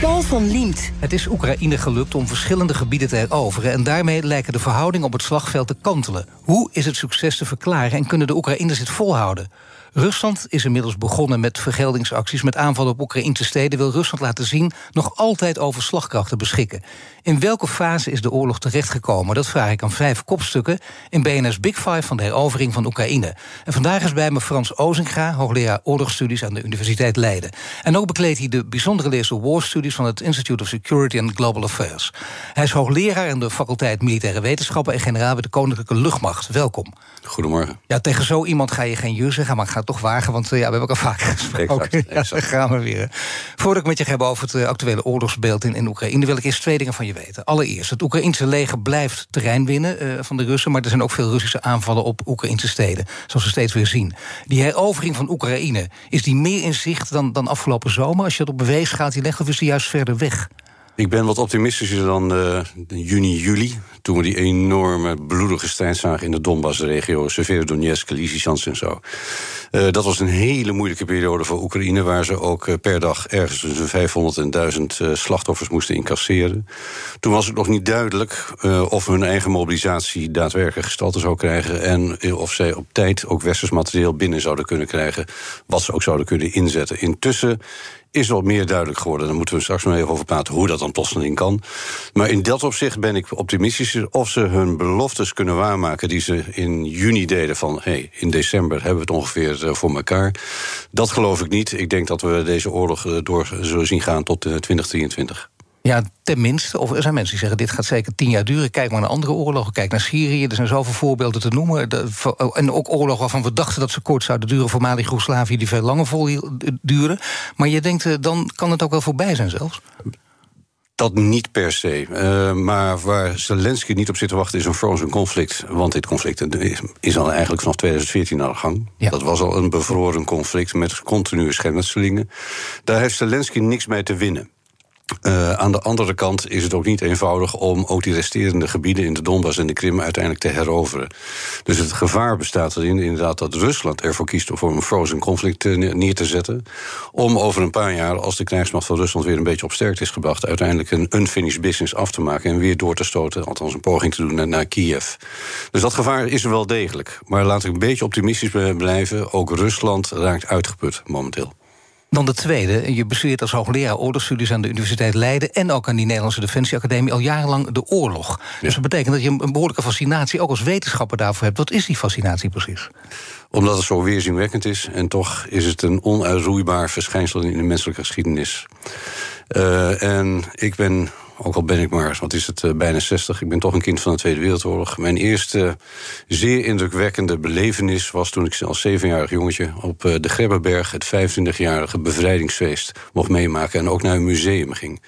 Paul van Liemt. Het is Oekraïne gelukt om verschillende gebieden te heroveren... en daarmee lijken de verhoudingen op het slagveld te kantelen. Hoe is het succes te verklaren en kunnen de Oekraïners dit volhouden? Rusland is inmiddels begonnen met vergeldingsacties... met aanvallen op Oekraïnse steden... wil Rusland laten zien nog altijd over slagkracht te beschikken. In welke fase is de oorlog terechtgekomen? Dat vraag ik aan vijf kopstukken in BNS Big Five... van de herovering van Oekraïne. En vandaag is bij me Frans Ozinga, hoogleraar oorlogsstudies... aan de Universiteit Leiden. En ook bekleedt hij de bijzondere leerstoel War Studies... van het Institute of Security and Global Affairs. Hij is hoogleraar aan de faculteit Militaire Wetenschappen... en generaal bij de Koninklijke Luchtmacht. Welkom. Goedemorgen. Ja, tegen zo iemand ga je geen je zeggen, maar ik ga toch wagen... want eh, ja, we hebben elkaar vaak gesproken. Exact, exact. Ja, gaan we weer. Voordat ik met je ga hebben over het eh, actuele oorlogsbeeld in, in Oekraïne... wil ik eerst twee dingen van je weten. Allereerst, het Oekraïnse leger blijft terrein winnen eh, van de Russen... maar er zijn ook veel Russische aanvallen op Oekraïnse steden. Zoals we steeds weer zien. Die herovering van Oekraïne, is die meer in zicht dan, dan afgelopen zomer? Als je het op beweegschaal legt, of is die juist verder weg? Ik ben wat optimistischer dan uh, juni, juli. Toen we die enorme bloedige strijd zagen in de Donbass-regio. Severodonetsk, Lysychansk en zo. Uh, dat was een hele moeilijke periode voor Oekraïne... waar ze ook uh, per dag ergens tussen 500 en 1000 slachtoffers moesten incasseren. Toen was het nog niet duidelijk of hun eigen mobilisatie... daadwerkelijk gestalte zou krijgen... en of zij op tijd ook westers materieel binnen zouden kunnen krijgen... wat ze ook zouden kunnen inzetten. Intussen is wat meer duidelijk geworden. Daar moeten we straks nog even over praten hoe dat dan plotseling kan. Maar in dat opzicht ben ik optimistischer of ze hun beloftes kunnen waarmaken die ze in juni deden van hey, in december hebben we het ongeveer eh, voor elkaar. Dat geloof ik niet. Ik denk dat we deze oorlog eh, door zullen zien gaan tot 2023. Ja, tenminste. Of er zijn mensen die zeggen: dit gaat zeker tien jaar duren. Kijk maar naar andere oorlogen. Kijk naar Syrië. Er zijn zoveel voorbeelden te noemen. En ook oorlogen waarvan we dachten dat ze kort zouden duren. Voormalig Joegoslavië, die veel langer vol duren. Maar je denkt, eh, dan kan het ook wel voorbij zijn zelfs. Dat niet per se. Uh, maar waar Zelensky niet op zit te wachten is een frozen conflict. Want dit conflict is al eigenlijk vanaf 2014 aan de gang. Ja. Dat was al een bevroren conflict met continue schermutselingen. Daar heeft Zelensky niks mee te winnen. Uh, aan de andere kant is het ook niet eenvoudig om ook die resterende gebieden in de Donbass en de Krim uiteindelijk te heroveren. Dus het gevaar bestaat erin inderdaad dat Rusland ervoor kiest om voor een frozen conflict neer te zetten. Om over een paar jaar, als de krijgsmacht van Rusland weer een beetje op sterkte is gebracht, uiteindelijk een unfinished business af te maken en weer door te stoten, althans een poging te doen naar, naar Kiev. Dus dat gevaar is er wel degelijk. Maar laat ik een beetje optimistisch blijven. Ook Rusland raakt uitgeput momenteel. Dan de tweede. Je bestudeert als hoogleraar oorlogsstudies aan de Universiteit Leiden... en ook aan die Nederlandse Defensieacademie al jarenlang de oorlog. Dus dat betekent dat je een behoorlijke fascinatie... ook als wetenschapper daarvoor hebt. Wat is die fascinatie precies? Omdat het zo weerzinwekkend is. En toch is het een onuitroeibaar verschijnsel in de menselijke geschiedenis. Uh, en ik ben ook al ben ik maar, wat is het, uh, bijna 60. Ik ben toch een kind van de Tweede Wereldoorlog. Mijn eerste zeer indrukwekkende belevenis was toen ik als zevenjarig jongetje op uh, de Grebbeberg het 25-jarige bevrijdingsfeest mocht meemaken en ook naar een museum ging.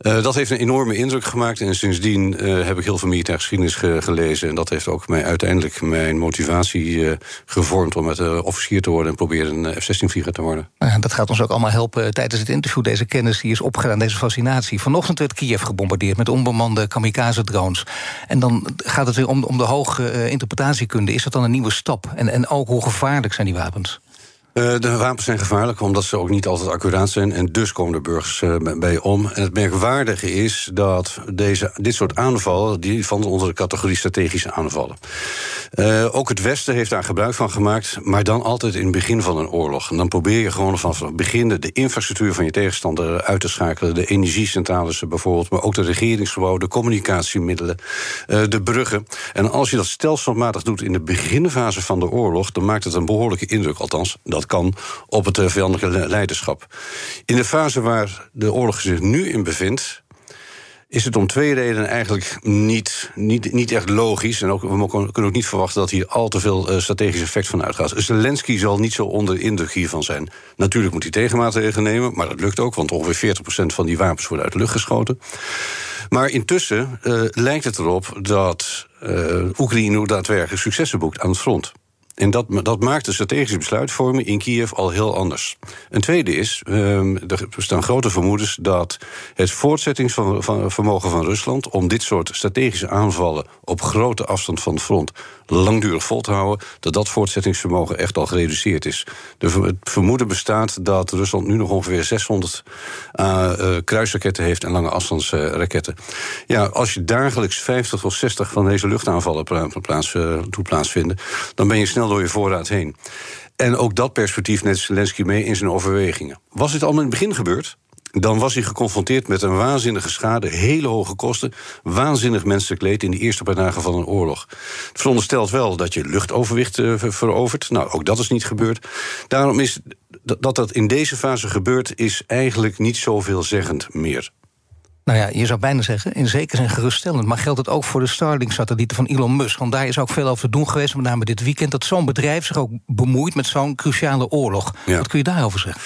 Uh, dat heeft een enorme indruk gemaakt. En sindsdien uh, heb ik heel veel militaire geschiedenis ge gelezen. En dat heeft ook mij uiteindelijk mijn motivatie uh, gevormd om met officier te worden en proberen een F-16-vlieger te worden. Ja, dat gaat ons ook allemaal helpen tijdens het interview. Deze kennis die is opgedaan, deze fascinatie. Vanochtend werd Kiev gebombardeerd met onbemande kamikaze-drones. En dan gaat het weer om, om de hoge interpretatiekunde. Is dat dan een nieuwe stap? En, en ook hoe gevaarlijk zijn die wapens? Uh, de wapens zijn gevaarlijk omdat ze ook niet altijd accuraat zijn. En dus komen de burgers uh, bij om. En het merkwaardige is dat deze, dit soort aanvallen... die vallen onder de categorie strategische aanvallen. Uh, ook het Westen heeft daar gebruik van gemaakt. Maar dan altijd in het begin van een oorlog. En dan probeer je gewoon vanaf het begin... de infrastructuur van je tegenstander uit te schakelen. De energiecentrales bijvoorbeeld. Maar ook de regeringsgebouwen, de communicatiemiddelen. de bruggen. En als je dat stelselmatig doet in de beginfase van de oorlog... dan maakt het een behoorlijke indruk, althans... Dat kan op het uh, vijandelijke leiderschap. In de fase waar de oorlog zich nu in bevindt, is het om twee redenen eigenlijk niet, niet, niet echt logisch. En ook, we kunnen ook niet verwachten dat hier al te veel uh, strategisch effect van uitgaat. Zelensky zal niet zo onder indruk hiervan zijn. Natuurlijk moet hij tegenmaatregelen nemen, maar dat lukt ook, want ongeveer 40% van die wapens worden uit de lucht geschoten. Maar intussen uh, lijkt het erop dat uh, Oekraïne daadwerkelijk successen boekt aan het front. En dat, dat maakt de strategische besluitvorming in Kiev al heel anders. Een tweede is, um, er bestaan grote vermoedens dat het voortzettingsvermogen van Rusland om dit soort strategische aanvallen op grote afstand van het front langdurig vol te houden, dat dat voortzettingsvermogen echt al gereduceerd is. Het vermoeden bestaat dat Rusland nu nog ongeveer 600 uh, uh, kruisraketten heeft en lange afstandsraketten. ja, als je dagelijks 50 tot 60 van deze luchtaanvallen plaats, uh, plaatsvinden, dan ben je snel door je voorraad heen. En ook dat perspectief net Zelensky mee in zijn overwegingen. Was dit allemaal in het begin gebeurd? dan was hij geconfronteerd met een waanzinnige schade, hele hoge kosten, waanzinnig menselijk leed in de eerste paar dagen van een oorlog. Het veronderstelt wel dat je luchtoverwicht uh, verovert. Nou, ook dat is niet gebeurd. Daarom is dat dat in deze fase gebeurt, is eigenlijk niet zoveel zeggend meer. Nou ja, je zou bijna zeggen, in zekere zin geruststellend. Maar geldt het ook voor de Starlink-satellieten van Elon Musk? Want daar is ook veel over te doen geweest, met name dit weekend... dat zo'n bedrijf zich ook bemoeit met zo'n cruciale oorlog. Wat kun je daarover zeggen?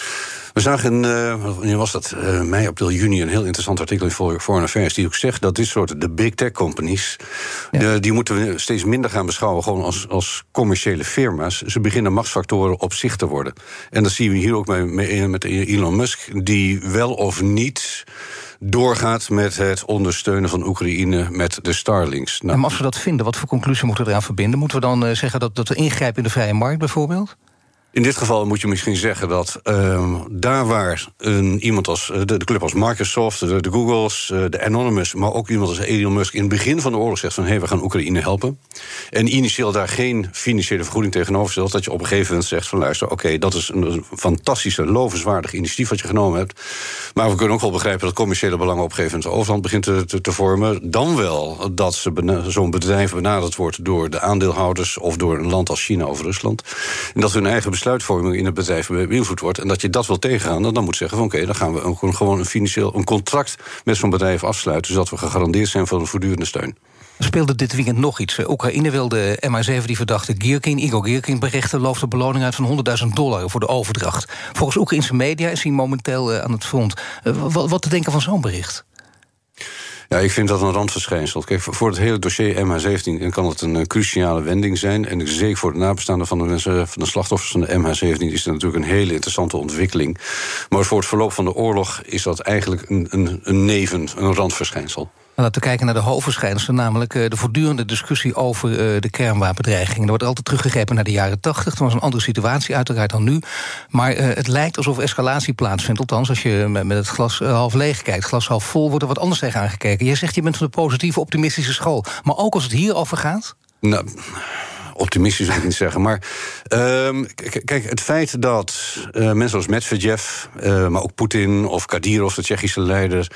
We zagen, uh, was dat, uh, mei, april, juni... een heel interessant artikel in Foreign Affairs... die ook zegt dat dit soort, de big tech companies... Ja. die moeten we steeds minder gaan beschouwen... gewoon als, als commerciële firma's. Ze beginnen machtsfactoren op zich te worden. En dat zien we hier ook met, met Elon Musk... die wel of niet doorgaat met het ondersteunen van Oekraïne met de Starlinks. Nou, en als we dat vinden, wat voor conclusie moeten we eraan verbinden? Moeten we dan uh, zeggen dat, dat we ingrijpen in de vrije markt bijvoorbeeld? In dit geval moet je misschien zeggen dat uh, daar waar een, iemand als de, de, club als Microsoft, de, Googles, uh, de Anonymous, maar ook iemand als Elon Musk in het begin van de oorlog zegt van hé, hey, we gaan Oekraïne helpen. En initieel daar geen financiële vergoeding tegenover stelt, dat je op een gegeven moment zegt van luister, oké, dat is een fantastische, lovenswaardig initiatief wat je genomen hebt. Maar we kunnen ook wel begrijpen dat commerciële belangen op een gegeven moment overhand begint te, te, te vormen. Dan wel dat zo'n bedrijf benaderd wordt door de aandeelhouders of door een land als China of Rusland. En dat hun eigen besluitvorming in het bedrijf beïnvloed wordt. En dat je dat wil tegengaan, dan, moet zeggen van oké, dan gaan we een, gewoon een financieel een contract met zo'n bedrijf afsluiten, zodat we gegarandeerd zijn voor een voortdurende steun. Speelde dit weekend nog iets. Oekraïne wilde MH7 die verdachte Gierkin, Igor Gierkin, berichten... loofde beloning uit van 100.000 dollar voor de overdracht. Volgens Oekraïnse media is hij momenteel eh, aan het front. Eh, wat te denken van zo'n bericht? Ja, ik vind dat een randverschijnsel. Kijk, voor het hele dossier MH17 kan het een cruciale wending zijn. En zeker voor de nabestaanden van de mensen, van de slachtoffers van de MH17 is het natuurlijk een hele interessante ontwikkeling. Maar voor het verloop van de oorlog is dat eigenlijk een, een, een neven, een randverschijnsel. Laten we kijken naar de hoofdverschijnselen, namelijk eh, de voortdurende discussie over eh, de kernwapendreiging. Er wordt altijd teruggegrepen naar de jaren 80. Het was een andere situatie, uiteraard dan nu. Maar uh, het lijkt alsof escalatie plaatsvindt. Althans, als je met het glas half leeg kijkt. Glas half vol wordt er wat anders tegen aangekeken. Jij zegt je bent van de positieve, optimistische school. Maar ook als het hierover gaat? Nou optimistisch wil ik niet zeggen. Maar uh, kijk, het feit dat mensen als Medvedev, maar ook Poetin of Kadyrov, de Tsjechische leider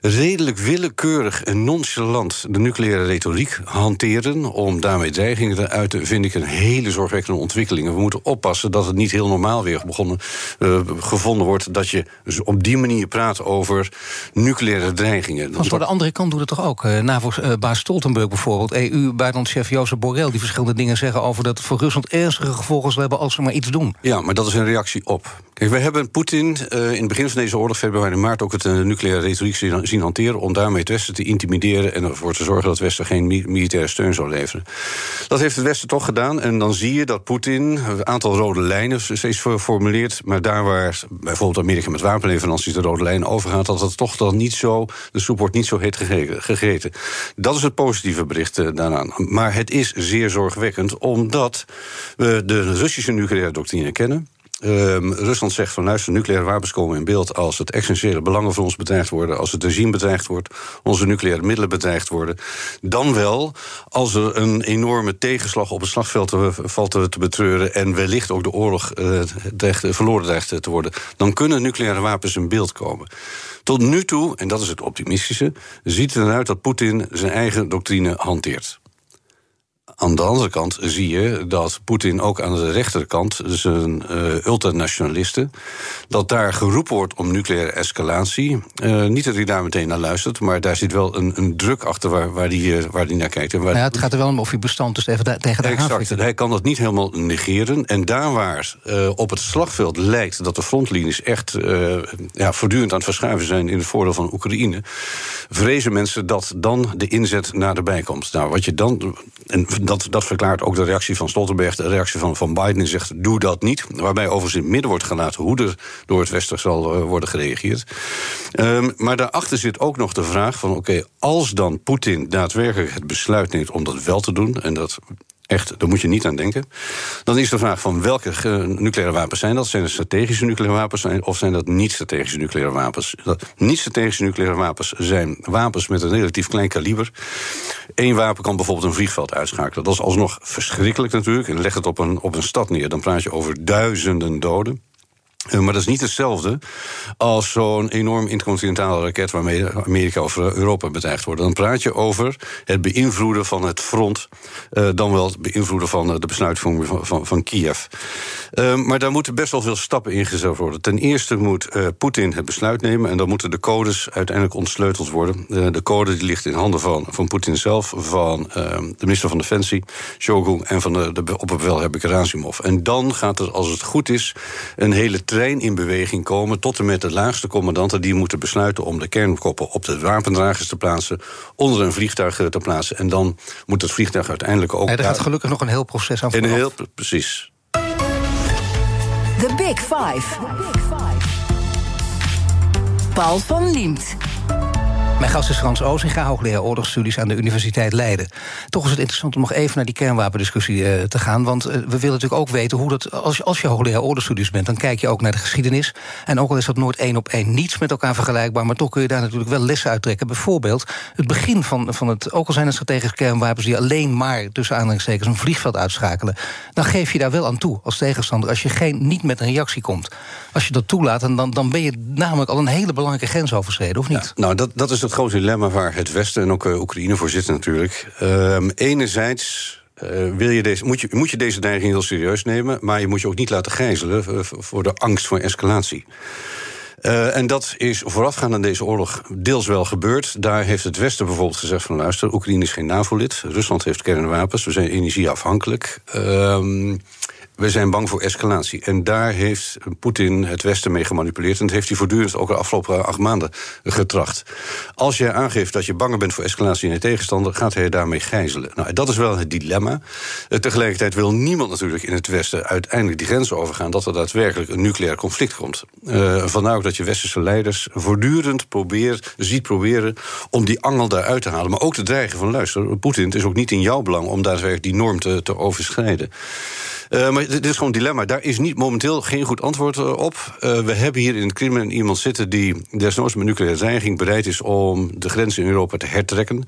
redelijk willekeurig en nonchalant de nucleaire retoriek hanteren om daarmee dreigingen te uiten, vind ik een hele zorgwekkende ontwikkeling. we moeten oppassen dat het niet heel normaal weer begonnen, uh, gevonden wordt dat je op die manier praat over nucleaire dreigingen. Want voor de andere kant doet het toch ook. Uh, NAVO-baas Stoltenberg bijvoorbeeld, EU-buitenlandchef Jozef Borrell, die verschillende dingen zeggen over dat het voor Rusland ernstige gevolgen zal hebben als ze maar iets doen. Ja, maar dat is een reactie op. We hebben Poetin uh, in het begin van deze oorlog, februari en maart, ook het nucleaire retoriek zien hanteren om daarmee het Westen te intimideren en ervoor te zorgen dat het Westen geen militaire steun zou leveren. Dat heeft het Westen toch gedaan. En dan zie je dat Poetin een aantal rode lijnen steeds formuleert. Maar daar waar bijvoorbeeld Amerika met wapenleveranties de rode lijn overgaat, dat het toch dan niet zo, de soep wordt niet zo heet gegeten. Dat is het positieve bericht uh, daaraan. Maar het is zeer zorgwekkend, omdat we de Russische nucleaire doctrine kennen. Um, Rusland zegt van luister, nucleaire wapens komen in beeld als het essentiële belangen van ons bedreigd worden, als het regime bedreigd wordt, onze nucleaire middelen bedreigd worden. Dan wel als er een enorme tegenslag op het slagveld te, valt te, betreuren en wellicht ook de oorlog dreigt, verloren dreigt te worden. Dan kunnen nucleaire wapens in beeld komen. Tot nu toe, en dat is het optimistische, ziet het eruit dat Poetin zijn eigen doctrine hanteert Aan de andere kant zie je dat Poetin ook aan de rechterkant, dus een uh, ultranationalisten, dat daar geroepen wordt om nucleaire escalatie. Uh, niet dat hij daar meteen naar luistert, maar daar zit wel een, een druk achter waar, waar, die, waar die naar kijkt. En waar ja, het gaat er wel om of hij bestand dus even tegen de Exact, hij kan dat niet helemaal negeren. En daar waar uh, op het slagveld lijkt dat de frontlinies echt ja, voortdurend aan het verschuiven zijn in het voordeel van Oekraïne, vrezen mensen dat dan de inzet naderbij komt. Nou, wat je dan. En dat, dat verklaart ook de reactie van Stoltenberg, de reactie van, van Biden, zegt: doe dat niet. Waarbij overigens in het midden wordt gelaten hoe er door het Westen zal uh, worden gereageerd. Um, maar daarachter zit ook nog de vraag: van oké, als dan Poetin daadwerkelijk het besluit neemt om dat wel te doen, en dat Echt, daar moet je niet aan denken. Dan is de vraag van welke nucleaire wapens zijn dat? Zijn het strategische nucleaire wapens of zijn dat niet-strategische nucleaire wapens? Niet-strategische nucleaire wapens zijn wapens met een relatief klein kaliber. Eén wapen kan bijvoorbeeld een vliegveld uitschakelen. Dat is alsnog verschrikkelijk natuurlijk. En leg het op een, op een stad neer, dan praat je over duizenden doden. Eh, maar dat is niet hetzelfde als zo'n enorm intercontinentale raket waarmee Amerika of Europa bedreigd wordt. Dan praat je over het beïnvloeden van het front, uh, dan wel het beïnvloeden van de besluitvorming van, van, Kiev. Maar daar moeten best wel veel stappen ingezet worden. Ten eerste moet Poetin het besluit nemen en dan moeten de codes uiteindelijk ontsleuteld worden. de code die ligt in handen van, van Poetin zelf, van de minister van Defensie, Shogun, en van de, de opperbevelhebber Gerasimov. En dan gaat er, als het goed is, een hele trein in beweging komen tot en met de laagste commandanten die moeten besluiten om de kernkoppen op de wapendragers te plaatsen, onder een vliegtuig te plaatsen. En dan moet het vliegtuig uiteindelijk ook. Er gaat gelukkig nog een heel proces aan vooraf. Een heel, precies. The Big Five. Paul van Liemt. Mijn gast is Frans Ozinga, hoogleraar oorlogsstudies aan de Universiteit Leiden. Toch is het interessant om nog even naar die kernwapendiscussie uh, te gaan. Want uh, we willen natuurlijk ook weten hoe dat. Als als je hoogleraar oorlogsstudies bent, dan kijk je ook naar de geschiedenis. En ook al is dat nooit één op één niets met elkaar vergelijkbaar, maar toch kun je daar natuurlijk wel lessen uit trekken. Bijvoorbeeld het begin van, van het. Ook al zijn het strategische kernwapens die alleen maar tussen aanhalingstekens een vliegveld uitschakelen. Dan geef je daar wel aan toe als tegenstander. Als je geen, niet met een reactie komt. Als je dat toelaat, dan, dan ben je namelijk al een hele belangrijke grens overschreden, of niet? Nou, dat, dat is het grote dilemma waar het Westen en ook uh, Oekraïne voor zitten natuurlijk. Uh, enerzijds uh, wil je deze, moet, je, moet je deze neiging heel serieus nemen, maar je moet je ook niet laten gijzelen uh, voor de angst voor escalatie. En dat is voorafgaand aan deze oorlog deels wel gebeurd. Daar heeft het Westen bijvoorbeeld gezegd van luister, Oekraïne is geen NAVO-lid, Rusland heeft kernwapens, we zijn energieafhankelijk. Uh, we zijn bang voor escalatie. En daar heeft Poetin het Westen mee gemanipuleerd. En dat heeft hij voortdurend ook de afgelopen acht maanden getracht. Als je aangeeft dat je banger bent voor escalatie in je tegenstander, gaat hij daarmee gijzelen. Nou, dat is wel het dilemma. Eh, tegelijkertijd wil niemand natuurlijk in het Westen uiteindelijk die grenzen overgaan dat er daadwerkelijk een nucleair conflict komt. Uh, vandaar ook dat je westerse leiders voortdurend probeert, ziet proberen om die angel daaruit te halen. Maar ook te dreigen van luister, Poetin, het is ook niet in jouw belang om daadwerkelijk die norm te, te overschrijden. Uh, maar dit is gewoon een dilemma. Daar is niet momenteel geen goed antwoord uh, op. Uh, we hebben hier in het Kremlin iemand zitten die desnoods met nucleaire dreiging bereid is om de grenzen in Europa te hertrekken.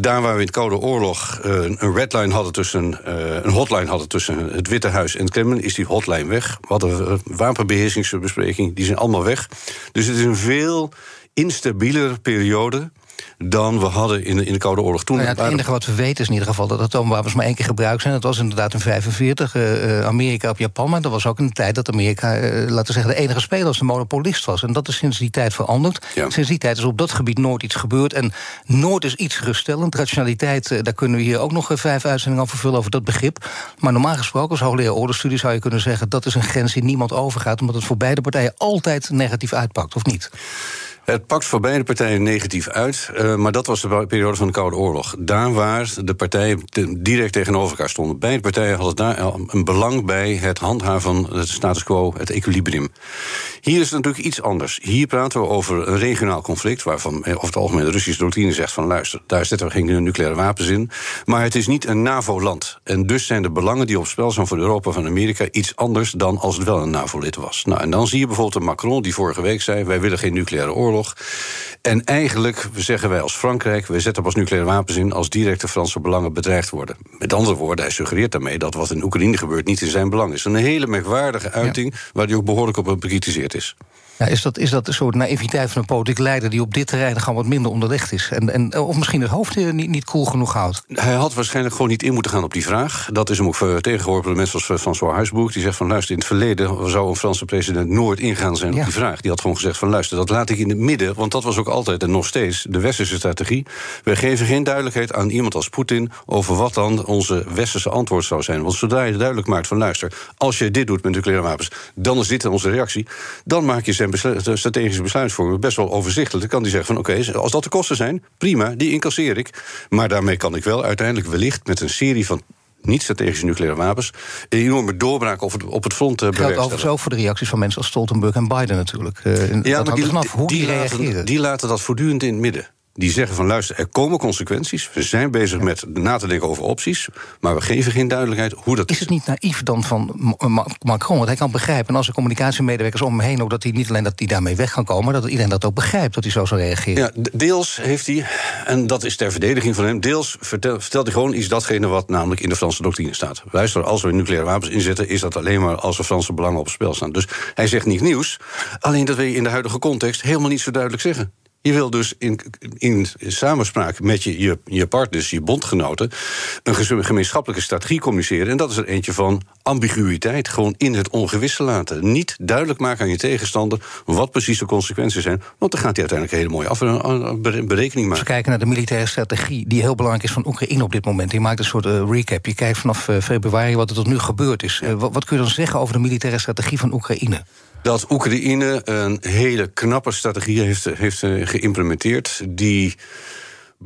daar waar we in de Koude Oorlog een redline hadden tussen, een hotline hadden tussen het Witte Huis en het Kremlin, is die hotline weg. We hadden wapenbeheersingsbesprekingen, die zijn allemaal weg. Dus het is een veel instabieler periode dan we hadden in de, in de Koude Oorlog toen. Nou ja, het enige wat we weten is in ieder geval dat atoomwapens maar één keer gebruikt zijn. Dat was inderdaad in 1945, uh, uh, Amerika op Japan. Maar dat was ook de tijd dat Amerika, uh, laten we zeggen, de enige speler als de monopolist was. En dat is sinds die tijd veranderd. Ja. Sinds die tijd is op dat gebied nooit iets gebeurd. En nooit is iets geruststellend. Rationaliteit, uh, daar kunnen we hier ook nog vijf uitzendingen over vervullen over dat begrip. Maar normaal gesproken, als hoogleraar oorlogsstudie zou je kunnen zeggen dat is een grens die niemand overgaat, omdat het voor beide partijen altijd negatief uitpakt, of niet? Het pakt voor beide partijen negatief uit. Uh, maar dat was de periode van de Koude Oorlog. Daar waar de partijen direct tegenover elkaar stonden. Beide partijen hadden daar een belang bij het handhaven van het status quo, het equilibrium. Hier is het natuurlijk iets anders. Hier praten we over een regionaal conflict. waarvan over het algemeen de Russische doctrine zegt: van luister, daar zetten we geen nucleaire wapens in. Maar het is niet een NAVO-land. En dus zijn de belangen die op spel zijn voor Europa van Amerika iets anders dan als het wel een NAVO-lid was. Nou, en dan zie je bijvoorbeeld een Macron die vorige week zei: wij willen geen nucleaire oorlog. En eigenlijk zeggen wij als Frankrijk, we zetten pas nucleaire wapens in als directe Franse belangen bedreigd worden. Met andere woorden, hij suggereert daarmee dat wat in Oekraïne gebeurt niet in zijn belang is. Een hele merkwaardige uiting ja. waar hij ook behoorlijk op bekritiseerd is. Ja, is, dat, is dat een soort naïviteit van een politiek leider die op dit terrein gewoon wat minder onderlegd is? En, en, of misschien het hoofd niet, niet cool genoeg houdt? Hij had waarschijnlijk gewoon niet in moeten gaan op die vraag. Dat is hem ook tegengeworpen door mensen als François Huisboek. Die zegt van luister, in het verleden zou een Franse president nooit ingaan zijn op die vraag. Die had gewoon gezegd van luister, dat laat ik in het midden. Want dat was ook altijd en nog steeds de westerse strategie. We geven geen duidelijkheid aan iemand als Poetin over wat dan onze westerse antwoord zou zijn. Want zodra je duidelijk maakt van luister, als je dit doet met nucleaire wapens, dan is dit onze reactie. Dan maak je strategische besluitvorming best wel overzichtelijk. Dan kan hij zeggen van oké, als dat de kosten zijn, prima, die incasseer ik. Maar daarmee kan ik wel uiteindelijk wellicht met een serie van niet-strategische nucleaire wapens. een enorme doorbraak op het, op het front uh, Geldt overigens ook voor de reacties van mensen als Stoltenberg en Biden natuurlijk. Uh, ja, dat maar die, vanaf hoe die, die reageren. Die laten dat voortdurend in het midden die zeggen van luister, er komen consequenties. We zijn bezig met na te denken over opties. Maar we geven geen duidelijkheid hoe dat is. Is het niet naïef dan van Macron? Want hij kan begrijpen, en als er communicatiemedewerkers om hem heen... ook dat hij niet alleen dat hij daarmee weg kan komen... maar dat iedereen dat ook begrijpt, dat hij zo zou reageren. Ja, deels heeft hij, en dat is ter verdediging van hem... deels vertelt, hij gewoon iets datgene wat namelijk in de Franse doctrine staat. Luister, als we nucleaire wapens inzetten... is dat alleen maar als er Franse belangen op het spel staan. Dus hij zegt niet nieuws. Alleen dat wil je in de huidige context helemaal niet zo duidelijk zeggen. Je wil dus in, in samenspraak met je, je, je partners, je bondgenoten, een gemeenschappelijke strategie communiceren. En dat is er eentje van ambiguïteit. Gewoon in het ongewisse laten. Niet duidelijk maken aan je tegenstander wat precies de consequenties zijn. Want dan gaat hij uiteindelijk een hele mooie af berekening maken. Als we kijken naar de militaire strategie, die heel belangrijk is van Oekraïne op dit moment. Die maakt een soort uh, recap. Je kijkt vanaf uh, februari wat er tot nu gebeurd is. Uh, wat, wat kun je dan zeggen over de militaire strategie van Oekraïne? Dat Oekraïne een hele knappe strategie heeft, heeft eh, geïmplementeerd. Die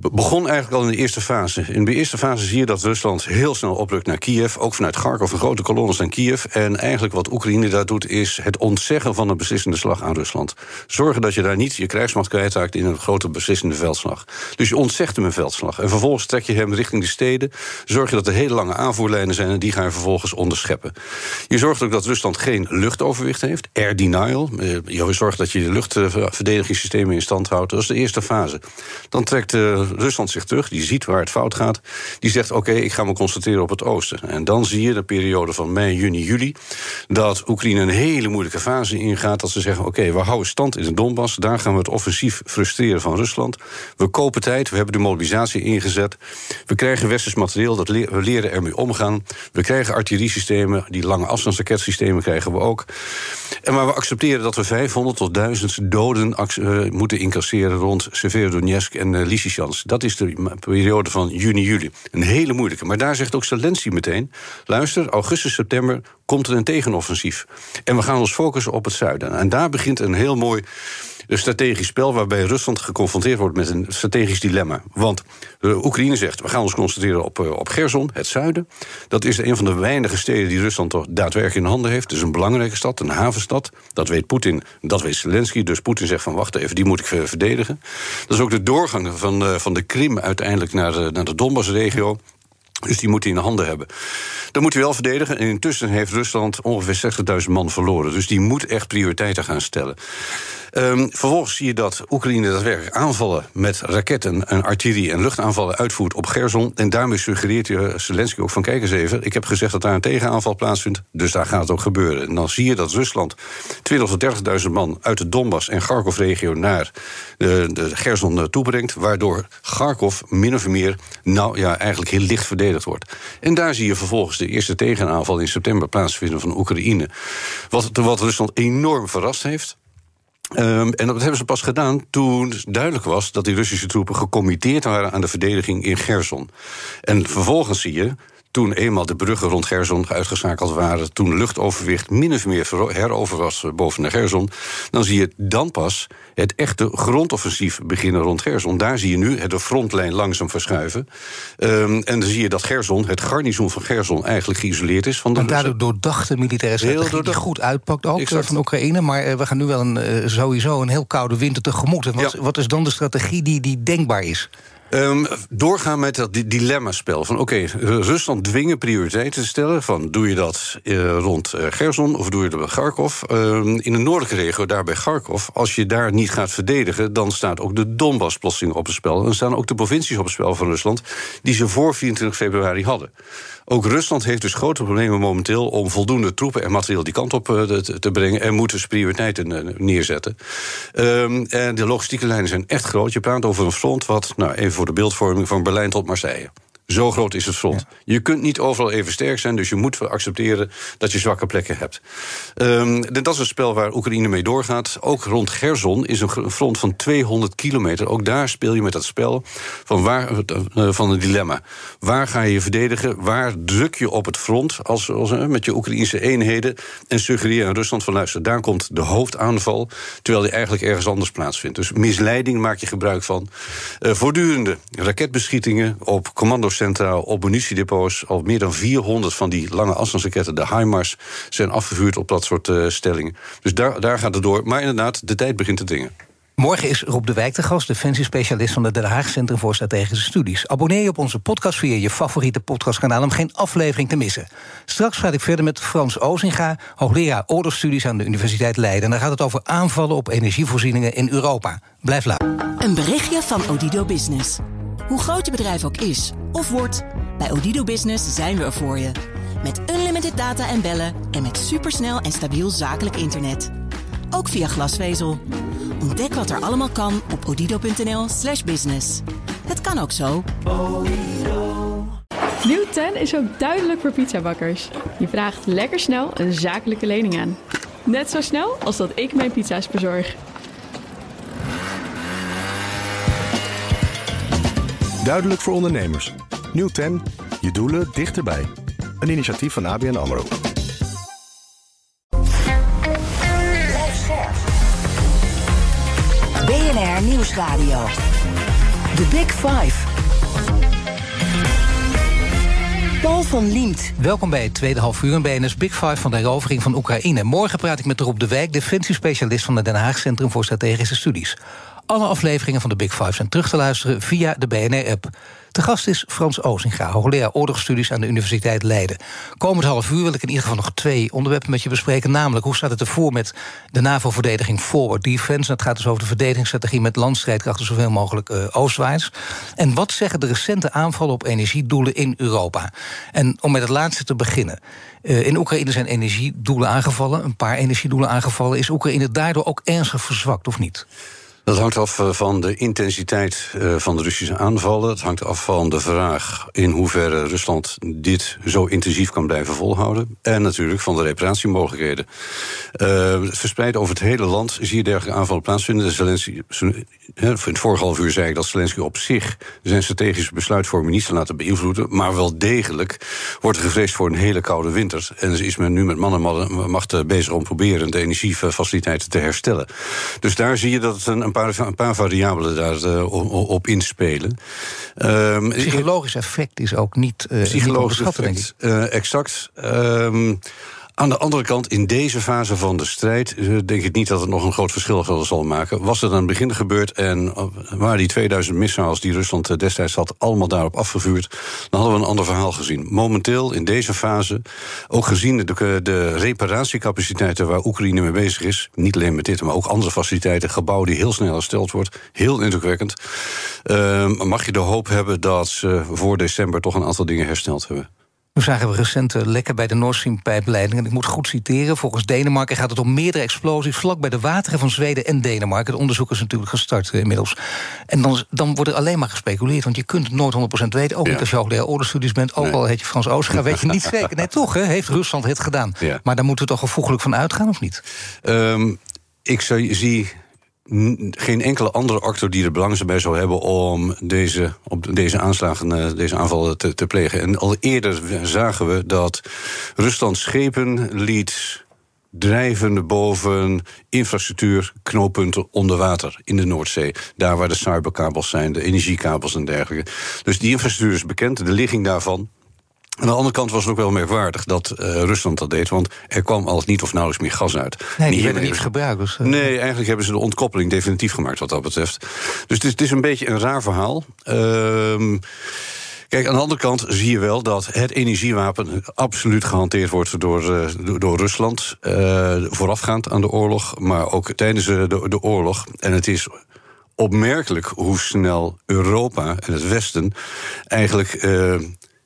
begon eigenlijk al in de eerste fase. In de eerste fase zie je dat Rusland heel snel oprukt naar Kiev. Ook vanuit Kharkov een grote kolonnes naar Kiev. En eigenlijk wat Oekraïne daar doet... is het ontzeggen van een beslissende slag aan Rusland. Zorgen dat je daar niet je krijgsmacht kwijtraakt... in een grote beslissende veldslag. Dus je ontzegt hem een veldslag. En vervolgens trek je hem richting de steden. Zorg je dat er hele lange aanvoerlijnen zijn... en die gaan je vervolgens onderscheppen. Je zorgt ook dat Rusland geen luchtoverwicht heeft. Air denial. Eh, je zorgt dat je de luchtverdedigingssystemen in stand houdt. Dat is de eerste fase. Dan trekt uh, Rusland zich terug, die ziet waar het fout gaat. Die zegt: Oké, ik ga me concentreren op het oosten. En dan zie je de periode van mei, juni, juli. dat Oekraïne een hele moeilijke fase ingaat. Dat ze zeggen: Oké, we houden stand in de Donbass. Daar gaan we het offensief frustreren van Rusland. We kopen tijd, we hebben de mobilisatie ingezet. We krijgen westers materieel, dat we leren ermee omgaan. We krijgen artilleriesystemen, die lange afstandsraketsystemen krijgen we ook. En maar we accepteren dat we 500 tot 1000 doden uh, moeten incasseren rond Severodonetsk en uh, Dat is de periode van juni, juli. Een hele moeilijke. Maar daar zegt ook Zelensky meteen... luister, augustus, september komt er een tegenoffensief. En we gaan ons focussen op het zuiden. En daar begint een heel mooi een strategisch spel waarbij Rusland geconfronteerd wordt met een strategisch dilemma. Want de Oekraïne zegt: we gaan ons concentreren op, uh, op Gerson, het zuiden. Dat is een van de weinige steden die Rusland toch daadwerkelijk in handen heeft. Het is een belangrijke stad, een havenstad. Dat weet Poetin, dat weet Zelensky. Dus Poetin zegt: van wacht even, die moet ik verdedigen. Dat is ook de doorgang van, van de Krim uiteindelijk naar de, naar de Donbass-regio. Dus die moet hij in de handen hebben. Dan moet hij wel verdedigen. En intussen heeft Rusland ongeveer 60.000 man verloren. Dus die moet echt prioriteiten gaan stellen. Um, vervolgens zie je dat Oekraïne daadwerkelijk aanvallen met raketten en artillerie en luchtaanvallen uitvoert op Gerson. En daarmee suggereert je Zelensky ook van kijk eens even, ik heb gezegd dat daar een tegenaanval plaatsvindt, dus daar gaat het ook gebeuren. En dan zie je dat Rusland 20.000 tot 30.000 man uit de Donbass en Kharkov-regio naar de, de Gerson eh, toebrengt, waardoor Kharkov min of meer nou ja, eigenlijk heel licht verdedigd wordt. En daar zie je vervolgens de eerste tegenaanval in september plaatsvinden van Oekraïne. Wat, wat Rusland enorm verrast heeft. Um, en dat hebben ze pas gedaan toen duidelijk was dat die Russische troepen gecommitteerd waren aan de verdediging in Gerson. En vervolgens zie je toen eenmaal de bruggen rond Gerson uitgeschakeld waren, toen luchtoverwicht min of meer herover was boven de Gerson, dan zie je dan pas het echte grondoffensief beginnen rond Gerson. Daar zie je nu de frontlijn langzaam verschuiven. Um, en dan zie je dat Gerson, het garnizoen van Gerson, eigenlijk geïsoleerd is van de. En daardoor doordachte militaire strategie die goed uitpakt ook exact. van Oekraïne. Maar uh, we gaan nu wel een, sowieso een heel koude winter tegemoet. En wat, wat is dan de strategie die, die denkbaar is? Um, doorgaan met dat dilemma-spel. Van oké, Rusland dwingen prioriteiten te stellen. Van doe je dat uh, rond Gerson of doe je dat bij Kharkov? Um, in de noordelijke regio, daar bij Kharkov, als je daar niet gaat verdedigen, dan staat ook de Donbass plotseling op het spel. Dan staan ook de provincies op het spel van Rusland, die ze voor 24 februari hadden. Ook Rusland heeft dus grote problemen momenteel om voldoende troepen en materieel die kant op uh, te, te, brengen. En moet dus prioriteiten neerzetten. Um, en de logistieke lijnen zijn echt groot. Je praat over een front wat, nou even voor de beeldvorming, van Berlijn tot Marseille. Zo groot is het front. Je kunt niet overal even sterk zijn, dus je moet accepteren dat je zwakke plekken hebt. Um, dat is een spel waar Oekraïne mee doorgaat. Ook rond Gerson is een front van 200 kilometer. Ook daar speel je met dat spel van, waar, uh, van het dilemma. Waar ga je verdedigen? Waar druk je op het front als, als, uh, met je Oekraïnse eenheden? En suggereer aan Rusland van luister, daar komt de hoofdaanval, terwijl die eigenlijk ergens anders plaatsvindt. Dus misleiding maak je gebruik van. Uh, voortdurende raketbeschietingen op commando's Centraal op munitiedepots. Al meer dan 400 van die lange afstandsraketten, de HIMARS, zijn afgevuurd op dat soort uh, stellingen. Dus daar, daar gaat het door. Maar inderdaad, de tijd begint te dingen. Morgen is Rob de Wijk de gast, defensiespecialist van het Den Haag Centrum voor Strategische Studies. Abonneer je op onze podcast via je favoriete podcastkanaal om geen aflevering te missen. Straks ga ik verder met Frans Ozinga, hoogleraar oorlogsstudies aan de Universiteit Leiden. En dan gaat het over aanvallen op energievoorzieningen in Europa. Blijf laat. Een berichtje van Odido Business. Hoe groot je bedrijf ook is of wordt, bij Odido Business zijn we er voor je. Met unlimited data en bellen en met supersnel en stabiel zakelijk internet. Ook via glasvezel. Ontdek wat er allemaal kan op odido.nl/slash business. Het kan ook zo. Nieuw 10 is ook duidelijk voor pizzabakkers. Je vraagt lekker snel een zakelijke lening aan. Net zo snel als dat ik mijn pizza's bezorg. Duidelijk voor ondernemers. Nieuw 10. Je doelen dichterbij. Een initiatief van ABN AMRO. BNR Nieuwsradio. The Big Five. Paul van Liemt. Welkom bij het tweede half uur in BNS Big Five van de herovering van Oekraïne. Morgen praat ik met Rob de Wijk, defensiespecialist van het Den Haag Centrum voor Strategische Studies. Alle afleveringen van de Big Five zijn terug te luisteren via de BNR-app. De gast is Frans Ozinga, hoogleraar oorlogsstudies aan de Universiteit Leiden. Komend half uur wil ik in ieder geval nog twee onderwerpen met je bespreken. Namelijk, hoe staat het ervoor met de NAVO-verdediging Forward Defense? Dat gaat dus over de verdedigingsstrategie met landstrijdkrachten zoveel mogelijk uh, oostwaarts. En wat zeggen de recente aanvallen op energiedoelen in Europa? En om met het laatste te beginnen. Uh, in Oekraïne zijn energiedoelen aangevallen, een paar energiedoelen aangevallen. Is Oekraïne daardoor ook ernstig verzwakt of niet? Dat hangt af eh, van de intensiteit eh, van de Russische aanvallen. Het hangt af van de vraag in hoeverre Rusland dit zo intensief kan blijven volhouden. En natuurlijk van de reparatiemogelijkheden. Uh, verspreid over het hele land zie je dergelijke aanvallen plaatsvinden. Zelensky, in het vorige half uur zei ik dat Zelensky op zich zijn strategische besluitvorming niet zal laten beïnvloeden. Maar wel degelijk wordt er gevreesd voor een hele koude winter. En is men nu met man en macht bezig om proberen de energiefaciliteiten te herstellen. Dus daar zie je dat het een, een paar, een paar variabelen daarop uh, op inspelen. Um, Psychologisch effect is ook niet uh, psychologisch effect, uh, exact. Um, aan de andere kant, in deze fase van de strijd, denk ik niet dat het nog een groot verschil zal maken. Was het aan het begin gebeurd en waren die 2000 missiles die Rusland destijds had allemaal daarop afgevuurd, dan hadden we een ander verhaal gezien. Momenteel, in deze fase, ook gezien de, de reparatiecapaciteiten waar Oekraïne mee bezig is, niet alleen met dit, maar ook andere faciliteiten, gebouwen die heel snel hersteld wordt, heel indrukwekkend, uh, mag je de hoop hebben dat ze voor december toch een aantal dingen hersteld hebben. Nu zagen we recent lekker bij de Nord Stream-pijpleiding. En ik moet goed citeren. Volgens Denemarken gaat het om meerdere explosies... vlak bij de wateren van Zweden en Denemarken. Het onderzoek is natuurlijk gestart uh, inmiddels. En dan, dan wordt er alleen maar gespeculeerd. Want je kunt het nooit 100% weten. Ook ja. niet als je hoogleraar oorlogsstudies bent. Ook nee. al heet je Frans Oosterga, weet je niet zeker. Nee, toch, hè, heeft Rusland het gedaan. Ja. Maar daar moeten we toch gevoeglijk van uitgaan, of niet? Um, ik zie geen enkele andere actor die er belang bij zou hebben om deze, op deze aanslagen, deze aanvallen te, te plegen. En al eerder zagen we dat Rusland schepen liet drijven boven infrastructuur, knooppunten onder water in de Noordzee. Daar waar de cyberkabels zijn, de energiekabels en dergelijke. Dus die infrastructuur is bekend, de ligging daarvan. Aan de andere kant was het ook wel merkwaardig dat uh, Rusland dat deed, want er kwam al niet of nauwelijks meer gas uit. Nee, die werden niet gebruikt. Dus, uh... Nee, eigenlijk hebben ze de ontkoppeling definitief gemaakt wat dat betreft. Dus het is, het is een beetje een raar verhaal. Ehm Kijk, aan de andere kant zie je wel dat het energiewapen absoluut gehanteerd wordt door, uh, door Rusland. Uh, voorafgaand aan de oorlog, maar ook tijdens de, de oorlog. En het is opmerkelijk hoe snel Europa en het Westen eigenlijk uh,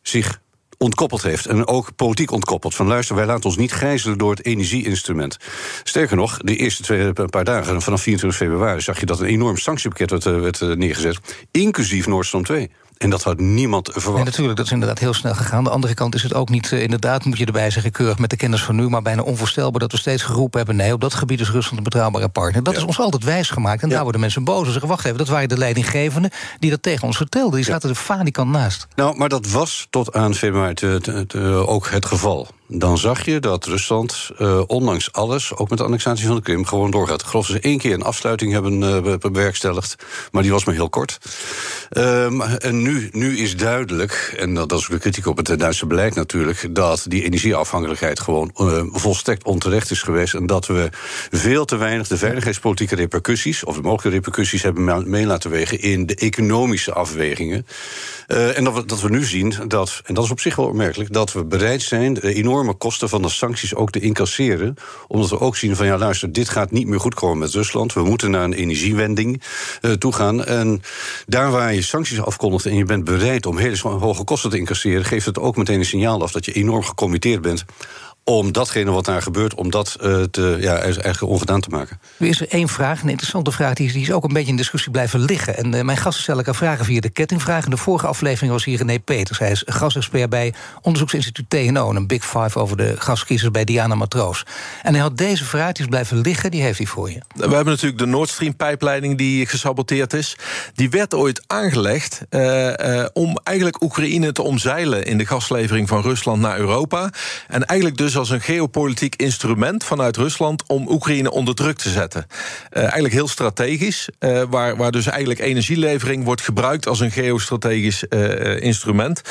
zich ontkoppeld heeft. En ook politiek ontkoppeld. Van luister, wij laten ons niet gijzelen door het energieinstrument. Sterker nog, de eerste twee, paar dagen, vanaf 24 februari, zag je dat een enorm sanctiepakket werd, werd neergezet. Inclusief Nord Stream 2. En dat had niemand verwacht. Nee, natuurlijk, dat is inderdaad heel snel gegaan. Aan de andere kant is het ook niet, uh, inderdaad, moet je erbij zeggen, keurig met de kennis van nu, maar bijna onvoorstelbaar dat we steeds geroepen hebben: nee, op dat gebied is Rusland een betrouwbare partner. Dat ja. is ons altijd wijs gemaakt. En ja. daar worden mensen boos en zeggen: wacht even, dat waren de leidinggevenden die dat tegen ons vertelden. Die zaten ja. er falikant naast. Nou, maar dat was tot aan februari ook het geval dan zag je dat Rusland, uh, ondanks alles, ook met de annexatie van de Krim, gewoon doorgaat. Ik geloof ze één keer een afsluiting hebben uh, bewerkstelligd, maar die was maar heel kort. Um, en nu, nu is duidelijk, en dat, is ook de kritiek op het Duitse beleid natuurlijk, dat die energieafhankelijkheid gewoon uh, volstrekt onterecht is geweest. En dat we veel te weinig de veiligheidspolitieke repercussies, of de mogelijke repercussies, hebben mee laten wegen in de economische afwegingen. en dat we, dat we nu zien dat, en dat is op zich wel opmerkelijk, dat we bereid zijn de enorme kosten van de sancties ook te incasseren. Omdat we ook zien van ja, luister, dit gaat niet meer goed komen met Rusland. We moeten naar een energiewending uh, toe gaan. En daar waar je sancties afkondigt en je bent bereid om hele hoge kosten te incasseren, geeft het ook meteen een signaal af dat je enorm gecommitteerd bent om datgene wat daar gebeurt, om dat uh, te, ja, eigenlijk ongedaan te maken. Er is er één vraag, een interessante vraag, die is, die is ook een beetje in discussie blijven liggen. En uh, mijn gasten stellen elkaar vragen via de kettingvraag. In de vorige aflevering was hier René Peters. Hij is gasexpert bij onderzoeksinstituut TNO... een Big Five over de gaskiezers bij Diana Matroos. En hij had deze vraag, die is blijven liggen, die heeft hij voor je. We hebben natuurlijk de Nord Stream-pijpleiding die gesaboteerd is. Die werd ooit aangelegd uh, om eigenlijk Oekraïne te omzeilen... in de gaslevering van Rusland naar Europa. En eigenlijk dus als een geopolitiek instrument vanuit Rusland om Oekraïne onder druk te zetten. Uh, eigenlijk heel strategisch, uh, waar, waar dus eigenlijk energielevering wordt gebruikt als een geostrategisch uh, instrument.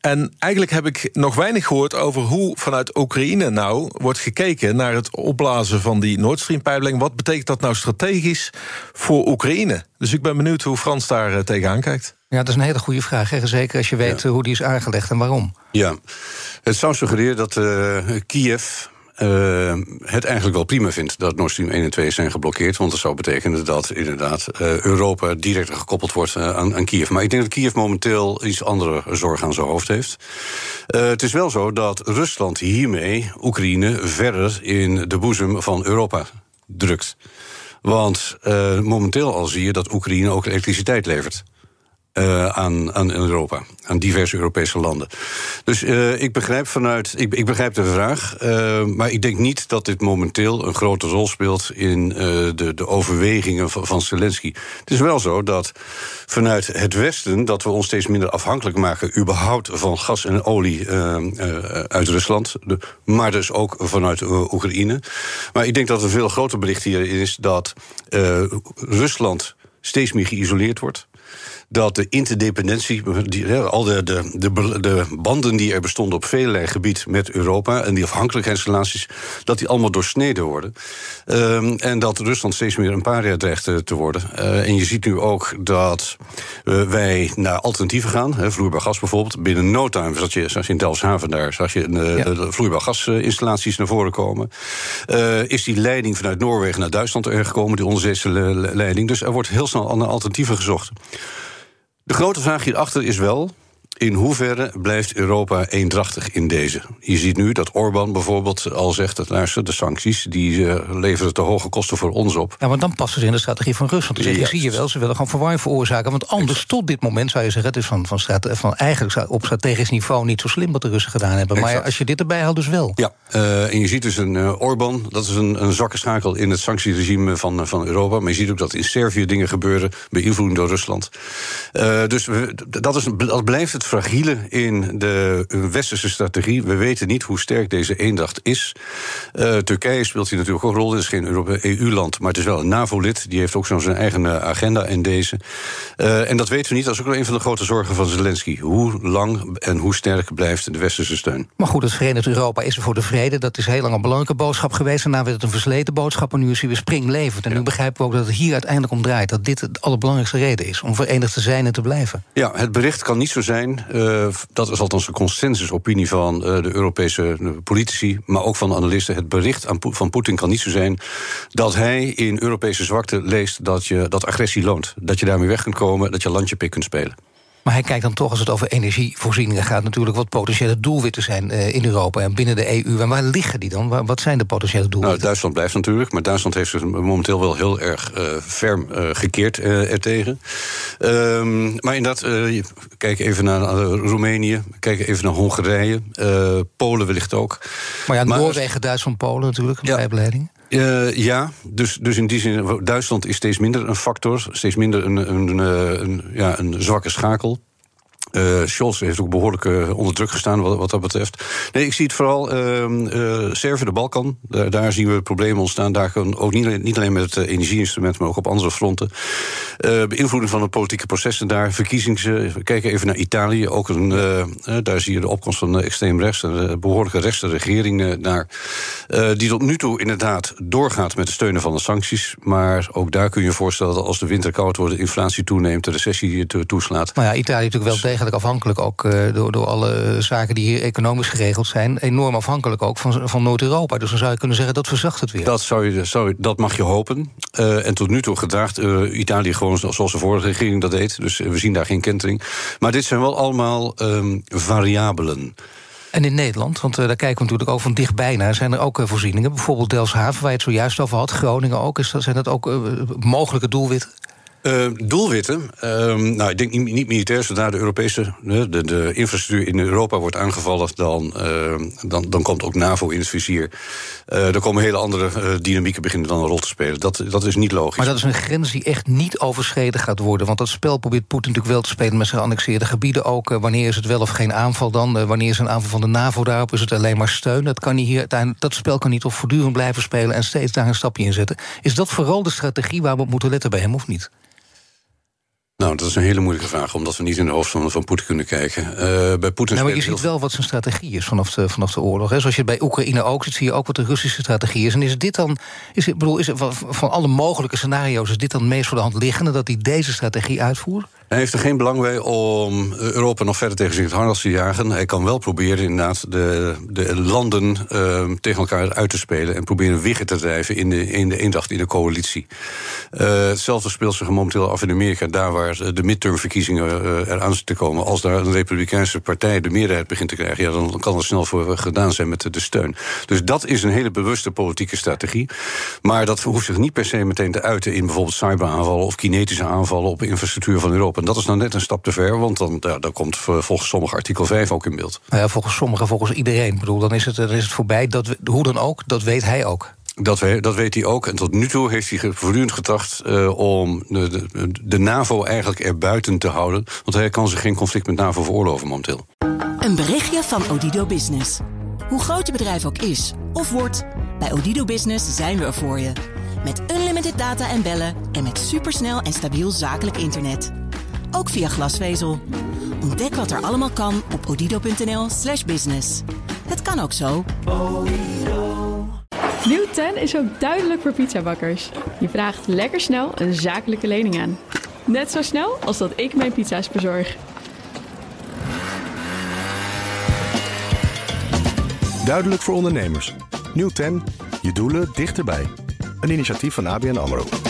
En eigenlijk heb ik nog weinig gehoord over hoe vanuit Oekraïne nou wordt gekeken naar het opblazen van die Nord Stream. Wat betekent dat nou strategisch voor Oekraïne? Dus ik ben benieuwd hoe Frans daar tegenaan kijkt. Ja, dat is een hele goede vraag. Hè? Zeker als je weet ja. hoe die is aangelegd en waarom. Ja, het zou suggereren dat uh, Kiev uh, het eigenlijk wel prima vindt dat Nord Stream 1 en 2 zijn geblokkeerd. Want dat zou betekenen dat inderdaad uh, Europa direct gekoppeld wordt aan, aan, Kiev. Maar ik denk dat Kiev momenteel iets andere zorg aan zijn hoofd heeft. het is wel zo dat Rusland hiermee Oekraïne verder in de boezem van Europa drukt. Want momenteel al zie je dat Oekraïne ook elektriciteit levert. Uh, aan, aan Europa, aan diverse Europese landen. Dus uh, ik begrijp vanuit. Ik, ik begrijp de vraag. Uh, maar ik denk niet dat dit momenteel een grote rol speelt in de, de overwegingen van, van Zelensky. Het is wel zo dat vanuit het Westen dat we ons steeds minder afhankelijk maken, überhaupt van gas en olie uit Rusland. De, maar dus ook vanuit Oekraïne. Maar ik denk dat een veel groter bericht hier is dat Rusland steeds meer geïsoleerd wordt dat de interdependentie, die, al de, de, de, de, banden die er bestonden op vele gebied met Europa en die afhankelijkheidsrelaties, dat die allemaal doorsneden worden. Um, en dat Rusland steeds meer een paria dreigt te, te worden. Uh, en je ziet nu ook dat uh, wij naar alternatieven gaan, hè, vloeibaar gas bijvoorbeeld. Binnen no time zag je, zag je in Delfshaven daar, zag je uh, ja. de vloeibaar gasinstallaties naar voren komen. is die leiding vanuit Noorwegen naar Duitsland er gekomen, die onderzeese leiding. Dus er wordt heel snel naar alternatieven gezocht. De grote vraag hierachter is wel in hoeverre blijft Europa eendrachtig in deze? Je ziet nu dat Orbán bijvoorbeeld al zegt... dat luister, de sancties die uh, leveren te hoge kosten voor ons op. Ja, maar dan passen ze in de strategie van Rusland. Dus ja. zie je wel, ze willen gewoon verwarring veroorzaken. Want anders, tot dit moment zou je zeggen... het is van, van, van eigenlijk op strategisch niveau niet zo slim wat de Russen gedaan hebben. Exact. Maar als je dit erbij haalt, dus wel. Ja, uh, en je ziet dus een uh, Orbán, dat is een, een zwakke schakel... in het sanctieregime van, van Europa. Maar je ziet ook dat in Servië dingen gebeuren... beïnvloeding door Rusland. dus we, dat, is, dat blijft het het fragiele in de westerse strategie. We weten niet hoe sterk deze eendracht is. Uh, Turkije speelt hier natuurlijk ook een rol. Het is geen EU-land, maar het is wel een NAVO-lid. Die heeft ook zo zijn eigen agenda in deze. Uh, en dat weten we niet. Dat is ook een van de grote zorgen van Zelensky. Hoe lang en hoe sterk blijft de westerse steun? Maar goed, het Verenigd Europa is er voor de vrede. Dat is heel lang een belangrijke boodschap geweest. Daarna werd het een versleten boodschap. En nu is hij weer springlevend. En nu begrijpen we ook dat het hier uiteindelijk om draait. Dat dit de allerbelangrijkste reden is. Om verenigd te zijn en te blijven. Ja, het bericht kan niet zo zijn. Uh, dat is althans een consensusopinie van uh, de Europese politici. Maar ook van de analisten. Het bericht aan van Poetin kan niet zo zijn. dat hij in Europese zwakte leest dat, je, dat agressie loont. Dat je daarmee weg kunt komen. Dat je landje pik kunt spelen. Maar hij kijkt dan toch, als het over energievoorzieningen gaat... natuurlijk wat potentiële doelwitten zijn uh, in Europa en binnen de EU. En waar liggen die dan? Wat zijn de potentiële doelwitten? Nou, Duitsland blijft natuurlijk, maar Duitsland heeft zich momenteel wel heel erg uh, ferm uh, gekeerd ertegen. Um, maar inderdaad, kijk even naar Roemenië, kijk even naar Hongarije, Polen wellicht ook. Maar ja, Noorwegen, Duitsland, Polen natuurlijk, een ja. Uh, ja, dus, dus in die zin, Duitsland is steeds minder een factor, steeds minder een, een, een, een ja, een zwakke schakel. Uh, Scholz heeft ook behoorlijk uh, onder druk gestaan wat, wat, dat betreft. Nee, ik zie het vooral uh, Servië, de Balkan. Daar, daar, zien we problemen ontstaan. Daar kan ook niet, niet alleen met het energieinstrument, maar ook op andere fronten. beïnvloeding van de politieke processen daar, verkiezings. we kijken even naar Italië. Ook een, daar zie je de opkomst van extreem rechts, een behoorlijke rechtse regering daar. die tot nu toe inderdaad doorgaat met het steunen van de sancties. Maar ook daar kun je je voorstellen dat als de winter koud wordt, de inflatie toeneemt, de recessie toeslaat. Maar ja, Italië natuurlijk wel tegen eigenlijk afhankelijk ook uh, door, door alle zaken die hier economisch geregeld zijn. Enorm afhankelijk ook van, van Noord-Europa. Dus dan zou je kunnen zeggen dat verzacht het weer. Dat, zou je, zou, dat mag je hopen. Uh, en tot nu toe gedraagt uh, Italië gewoon zoals de vorige regering dat deed. Dus we zien daar geen kentering. Maar dit zijn wel allemaal um, variabelen. En in Nederland, want uh, daar kijken we natuurlijk ook van dichtbij naar... zijn er ook uh, voorzieningen, bijvoorbeeld Delfshaven... waar je het zojuist over had, Groningen ook. Is dat, zijn dat ook uh, mogelijke doelwitten? Uh, doelwitten? Uh, nou, ik denk niet, militair. Zodra de Europese de, de, infrastructuur in Europa wordt aangevallen, dan, uh, dan, dan komt ook NAVO in het vizier. Uh, er komen hele andere dynamieken beginnen dan een rol te spelen. Dat, dat is niet logisch. Maar dat is een grens die echt niet overschreden gaat worden. Want dat spel probeert Poetin natuurlijk wel te spelen met zijn geannexeerde gebieden ook. wanneer is het wel of geen aanval dan? wanneer is een aanval van de NAVO daarop? Is het alleen maar steun? Dat, kan hier, dat spel kan niet op voortdurend blijven spelen en steeds daar een stapje in zetten. Is dat vooral de strategie waar we op moeten letten bij hem of niet? Nou, dat is een hele moeilijke vraag, omdat we niet in de hoofd van, van Poetin kunnen kijken. Uh, bij Poetin nou, maar je ziet wel wat zijn strategie is vanaf de, vanaf de oorlog. Hè. Zoals je bij Oekraïne ook ziet, zie je ook wat de Russische strategie is. En is dit dan, is het, bedoel, is het, van, van alle mogelijke scenario's, is dit dan het meest voor de hand liggende dat hij deze strategie uitvoert? Hij heeft er geen belang bij om Europa nog verder tegen zich het harnas te jagen. Hij kan wel proberen inderdaad de, de landen uh, tegen elkaar uit te spelen... en proberen wiggen te drijven in de, in de eendracht in de coalitie. Uh, hetzelfde speelt zich momenteel af in Amerika... daar waar de midtermverkiezingen uh, eraan zitten te komen. Als daar een republikeinse partij de meerderheid begint te krijgen... Ja, dan kan het snel voor gedaan zijn met de steun. Dus dat is een hele bewuste politieke strategie. Maar dat hoeft zich niet per se meteen te uiten... in bijvoorbeeld cyberaanvallen of kinetische aanvallen... op infrastructuur van Europa. En dat is nou net een stap te ver, want dan, ja, dan komt volgens sommigen artikel 5 ook in beeld. Nou ja, volgens sommigen, volgens iedereen. Ik bedoel, dan is het, dan is het voorbij. Dat, hoe dan ook, dat weet hij ook. Dat, we, dat weet hij ook. En tot nu toe heeft hij voortdurend getracht uh, om de, de, de, NAVO eigenlijk erbuiten te houden. Want hij kan zich geen conflict met NAVO veroorloven momenteel. Een berichtje van Odido Business. Hoe groot je bedrijf ook is of wordt, bij Odido Business zijn we er voor je. Met unlimited data en bellen en met supersnel en stabiel zakelijk internet ook via glasvezel. Ontdek wat er allemaal kan op odido.nl/slash business. Het kan ook zo. Nieuw 10 is ook duidelijk voor pizzabakkers. Je vraagt lekker snel een zakelijke lening aan. Net zo snel als dat ik mijn pizza's bezorg. Duidelijk voor ondernemers. Nieuw 10. Je doelen dichterbij. Een initiatief van ABN AMRO.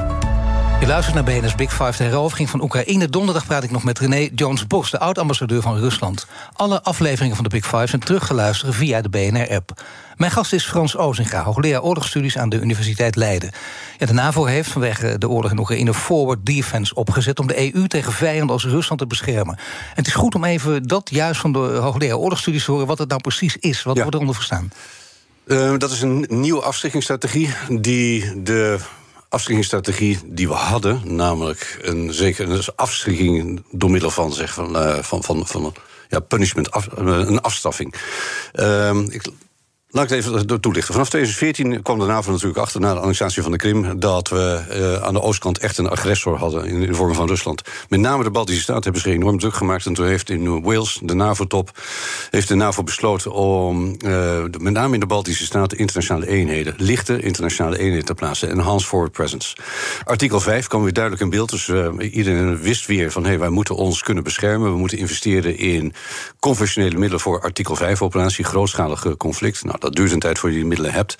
Je luistert naar BNS Big Five, de herovering van Oekraïne. Donderdag praat ik nog met René Jones-Bos, de oud-ambassadeur van Rusland. Alle afleveringen van de Big Five zijn teruggeluisterd via de BNR-app. Mijn gast is Frans Ozinga, hoogleraar oorlogsstudies aan de Universiteit Leiden. Ja, de NAVO heeft vanwege de oorlog in Oekraïne Forward Defense opgezet... om de EU tegen vijanden als Rusland te beschermen. En het is goed om even dat juist van de hoogleraar oorlogsstudies te horen... wat het nou precies is, wat wordt er onder verstaan. Uh, dat is een nieuwe afschrikkingsstrategie die de afschrikkingsstrategie die we hadden, namelijk een zekere afschrikking door middel van, zeg, van, uh, van, van, van ja, punishment, af, een afstraffing. Uh, ik, Laat ik het even toelichten. Vanaf 2014 kwam de NAVO natuurlijk achter na de annexatie van de Krim dat we uh, aan de oostkant echt een agressor hadden in, de vorm van Rusland. Met name de Baltische Staten hebben zich enorm druk gemaakt. En toen heeft in Wales, de NAVO-top, heeft de NAVO besloten om uh, met name in de Baltische Staten internationale eenheden, lichte internationale eenheden te plaatsen. Enhanced Forward Presence. Artikel 5 kwam weer duidelijk in beeld. Dus uh, iedereen wist weer van hé, hey, wij moeten ons kunnen beschermen. We moeten investeren in conventionele middelen voor artikel 5-operatie, grootschalige conflict. Nou, dat duurt een tijd voor je die middelen hebt.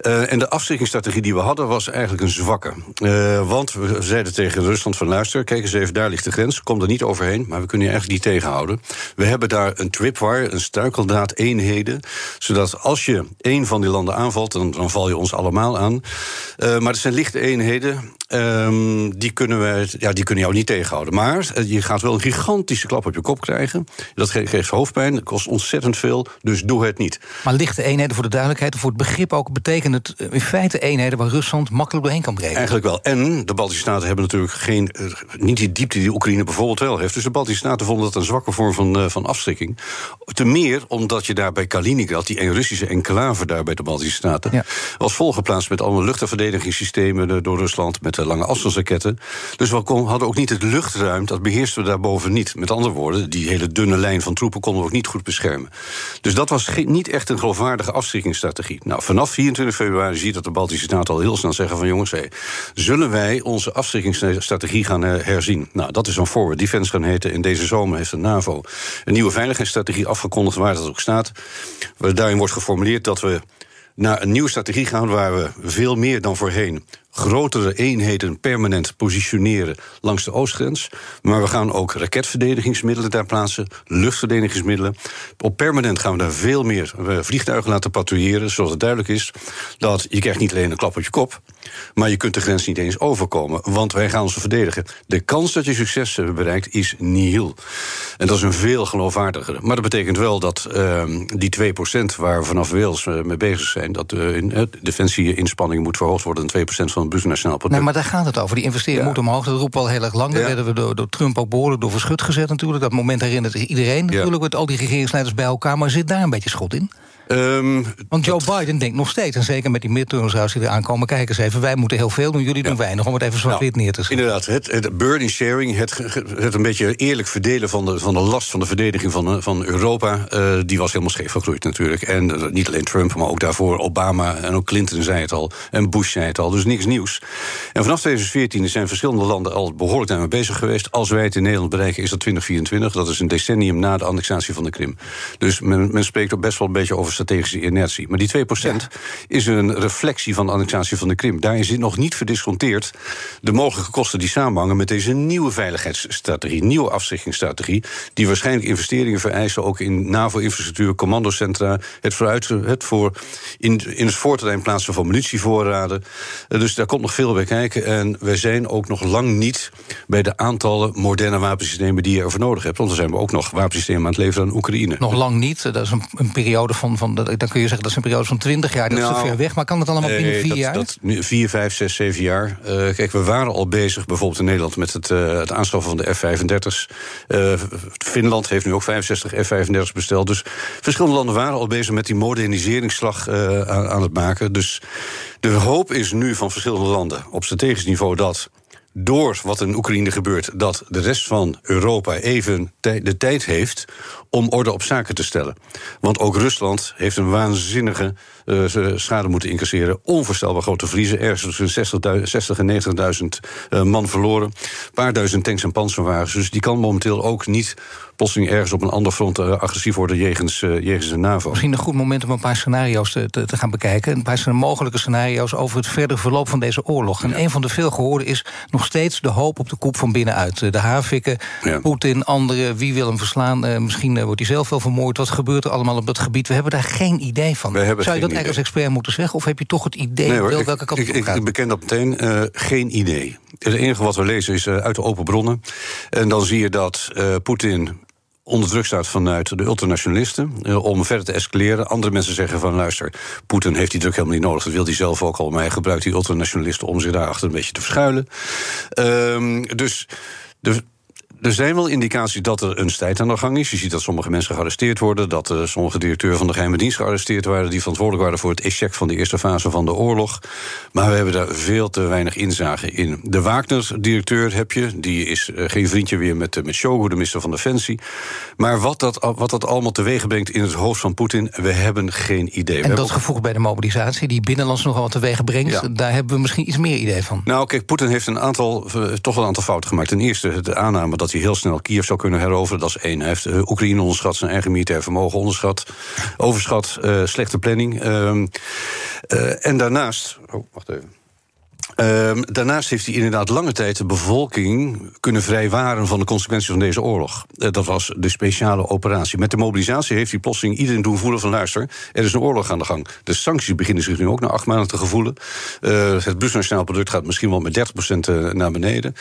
Uh, en de afschrikkingsstrategie die we hadden was eigenlijk een zwakke. Uh, want we zeiden tegen Rusland van luister, kijk eens even, daar ligt de grens. Kom er niet overheen, maar we kunnen je eigenlijk niet tegenhouden. We hebben daar een tripwire, een struikeldraad eenheden. Zodat als je één van die landen aanvalt, dan, dan val je ons allemaal aan. Uh, maar het zijn lichte eenheden. Um, die, kunnen we, ja, die kunnen jou niet tegenhouden. Maar je gaat wel een gigantische klap op je kop krijgen. Dat geeft hoofdpijn, dat kost ontzettend veel, dus doe het niet. Maar lichte eenheden voor de duidelijkheid, voor het begrip ook, betekent het eh, in feite eenheden waar Rusland makkelijk doorheen kan breken? Eigenlijk wel. En de Baltische Staten hebben natuurlijk geen, uh, niet die diepte die Oekraïne bijvoorbeeld wel heeft. Dus de Baltische Staten vonden dat een zwakke vorm van, uh, van afschrikking. Te meer omdat je daar bij Kaliningrad, die Russische enclave daar bij de Baltische Staten, ja. was volgeplaatst met allemaal luchtverdedigingssystemen door Rusland, met lange afstandsraketten. Dus we hadden ook niet het luchtruim, dat beheersten we daarboven niet. Met andere woorden, die hele dunne lijn van troepen konden we ook niet goed beschermen. Dus dat was niet echt een geloofwaardige afschrikkingsstrategie. Nou, vanaf 24 februari zie je dat de Baltische Staten al heel snel zeggen van jongens, zullen wij onze afschrikkingsstrategie gaan eh, herzien? Nou, dat is een forward defense gaan heten. In deze zomer heeft de NAVO een nieuwe veiligheidsstrategie afgekondigd, waar dat ook staat. Daarin wordt geformuleerd dat we naar een nieuwe strategie gaan waar we veel meer dan voorheen grotere eenheden permanent positioneren langs de oostgrens. Maar we gaan ook raketverdedigingsmiddelen daar plaatsen, luchtverdedigingsmiddelen. Op permanent gaan we daar veel meer eh, vliegtuigen laten patrouilleren, zodat het duidelijk is dat je krijgt niet alleen een klap op je kop, maar je kunt de grens niet eens overkomen, want wij gaan ons verdedigen. De kans dat je succes bereikt is nihil. En dat is een veel geloofwaardigere. Maar dat betekent wel dat uh, die 2% waar we vanaf Wales uh, mee bezig zijn, dat uh, in, uh, defensie-inspanningen moet verhoogd worden en 2% van bruto nationaal product. Nee, maar daar gaat het over. Die investeringen ja. moeten omhoog. Dat roepen we al heel erg lang. Daar werden we door, door, Trump ook behoorlijk door verschut gezet natuurlijk. Dat moment herinnert iedereen natuurlijk, met al die regeringsleiders bij elkaar. Maar zit daar een beetje schot in? Um, Want Joe dat... Biden denkt nog steeds, en zeker met die midterms die eraan komen... kijk eens even, wij moeten heel veel doen, jullie doen weinig... om het even zwart-wit nou, neer te zetten. Inderdaad, het, het burden sharing, het, het een beetje eerlijk verdelen... van de, van de last van de verdediging van, van Europa... Uh, die was helemaal scheef gegroeid natuurlijk. En uh, niet alleen Trump, maar ook daarvoor Obama en ook Clinton zei het al... en Bush zei het al, dus niks nieuws. En vanaf 2014 zijn verschillende landen al behoorlijk daarmee bezig geweest. Als wij het in Nederland bereiken, is dat 2024. Dat is een decennium na de annexatie van de Krim. Dus men, men spreekt ook best wel een beetje over strategische inertie. Maar die 2% ja. is een reflectie van de annexatie van de Krim. Daarin zit nog niet verdisconteerd de mogelijke kosten die samenhangen met deze nieuwe veiligheidsstrategie, nieuwe afschrikkingsstrategie, die waarschijnlijk investeringen vereisen ook in NAVO-infrastructuur, commandocentra, het, vooruit, het voor in, in het voorterrein plaatsen van munitievoorraden. Dus daar komt nog veel bij kijken. En wij zijn ook nog lang niet bij de aantallen moderne wapensystemen die je ervoor nodig hebt. Want dan zijn we ook nog wapensystemen aan het leveren aan Oekraïne. Nog lang niet. Dat is een, een periode van, van dan kun je zeggen dat is een periode van 20 jaar. Dat nou, is te ver weg. Maar kan het allemaal binnen vier dat, jaar? Dat, vier, vijf, zes, zeven jaar. Uh, kijk, we waren al bezig, bijvoorbeeld in Nederland, met het, uh, het aanschaffen van de F-35's. Uh, Finland heeft nu ook 65 F-35's besteld. Dus verschillende landen waren al bezig met die moderniseringsslag aan, aan het maken. Dus de hoop is nu van verschillende landen op strategisch niveau dat door wat in Oekraïne gebeurt, dat de rest van Europa even de tijd heeft om orde op zaken te stellen. Want ook Rusland heeft een waanzinnige uh, schade moeten incasseren. Onvoorstelbaar grote verliezen. Ergens tussen 60, en 90.000 uh, man verloren. Een paar duizend tanks en panzerwagens. Dus die kan momenteel ook niet plotseling ergens op een ander front uh, agressief worden jegens, uh, jegens de NAVO. Misschien een goed moment om een paar scenario's te, te, te gaan bekijken. Een paar mogelijke scenario's over het verdere verloop van deze oorlog. En ja. een van de veel gehoorde is nog steeds de hoop op de koep van binnenuit. De Havikken, ja. Poetin, anderen, wie wil hem verslaan? Uh, misschien wordt hij zelf wel vermoord. Wat gebeurt er allemaal op dat gebied? We hebben daar geen idee van. Zou je dat eigenlijk als expert moeten zeggen? Of heb je toch het idee nee, hoor, wel ik, welke kant ik, ik, ik beken dat meteen. Uh, geen idee. Het enige wat we lezen is uit de open bronnen. En dan zie je dat Poetin onder druk staat vanuit de ultranationalisten uh, om verder te escaleren. Andere mensen zeggen van luister, Poetin heeft die druk helemaal niet nodig. Dat wil hij zelf ook al, maar hij gebruikt die ultranationalisten om zich daarachter een beetje te verschuilen. Uh, dus. Er zijn wel indicaties dat er een strijd aan de gang is. Je ziet dat sommige mensen gearresteerd worden. Dat uh, sommige directeuren van de geheime dienst gearresteerd waren. die verantwoordelijk waren voor het echec van de eerste fase van de oorlog. Maar we hebben daar veel te weinig inzage in. De Wagner-directeur heb je. Die is uh, geen vriendje weer met, uh, met de minister van Defensie. Maar wat dat, wat dat allemaal teweeg brengt in het hoofd van Poetin. we hebben geen idee. En dat gevoeg bij de mobilisatie, die binnenlands nogal wat teweeg brengt. Ja. daar hebben we misschien iets meer idee van. Nou, kijk, Poetin heeft een aantal, toch wel een aantal fouten gemaakt. Ten eerste de aanname dat hij heel snel Kiev zou kunnen heroveren. Dat is één. Hij heeft uh, Oekraïne onderschat, zijn eigen militair vermogen onderschat. Overschat, uh, slechte planning. Uh, en daarnaast. Oh, wacht even. Uh, daarnaast heeft hij inderdaad lange tijd de bevolking kunnen vrijwaren van de consequenties van deze oorlog. Uh, dat was de speciale operatie. Met de mobilisatie heeft hij plotseling iedereen doen voelen van luister, er is een oorlog aan de gang. De sancties beginnen zich nu ook na acht maanden te gevoelen. Uh, het bruto nationaal product gaat misschien wel met 30% naar beneden.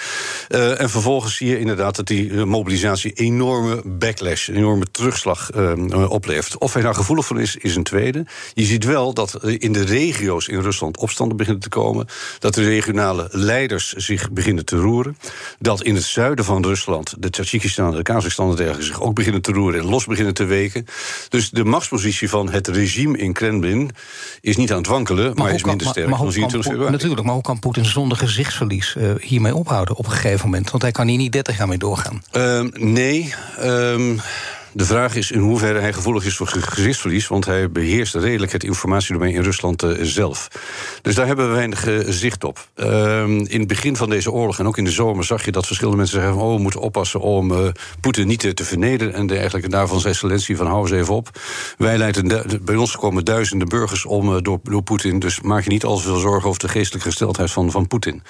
en vervolgens zie je inderdaad dat die mobilisatie enorme backlash, enorme terugslag ehm, oplevert. Of hij daar gevoelig voor is, is een tweede. Je ziet wel dat in de regio's in Rusland opstanden beginnen te komen. Dat de regionale leiders zich beginnen te roeren. Dat in het zuiden van Rusland, de Tajikistan, de Kazachstan en dergelijke, zich ook beginnen te roeren en los beginnen te weken. Dus de machtspositie van het regime in Kremlin is niet aan het wankelen, maar, maar is minder sterk dan 24 februari. Natuurlijk, maar hoe kan Poetin zonder gezichtsverlies uh, hiermee ophouden op een gegeven moment? Want hij kan hier niet 30 jaar mee doorgaan. Uh, nee. Uh, de vraag is in hoeverre hij gevoelig is voor gezichtsverlies, want hij beheerst redelijk het informatiedomein in Rusland uh, zelf. Dus daar hebben we weinig uh, zicht op. Uh, in het begin van deze oorlog en ook in de zomer zag je dat verschillende mensen zeggen: Oh, we moeten oppassen om uh, Poetin niet te, vernederen. En dergelijke. Daarvan zei excellentie van hou eens even op. Wij leiden bij ons komen duizenden burgers om door, door Poetin. Dus maak je niet al zoveel zorgen over de geestelijke gesteldheid van, van Poetin.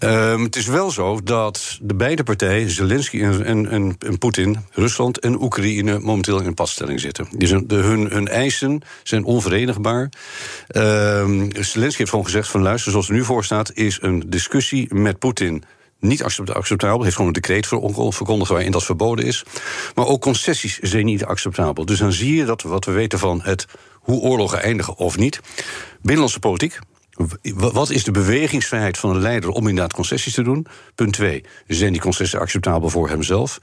Um, het is wel zo dat de beide partijen, Zelensky en, en, en Poetin, Rusland en Oekraïne, momenteel in een padstelling zitten. De, hun, hun eisen zijn onverenigbaar. Um, Zelensky heeft gewoon gezegd: van luister, zoals het nu voor staat, is een discussie met Poetin niet acceptabel. heeft gewoon een decreet verkondigd waarin dat verboden is. Maar ook concessies zijn niet acceptabel. Dus dan zie je dat wat we weten van het hoe oorlogen eindigen of niet. Binnenlandse politiek, wat is de bewegingsvrijheid van een leider om inderdaad concessies te doen? Punt 2. Zijn die concessies acceptabel voor hemzelf?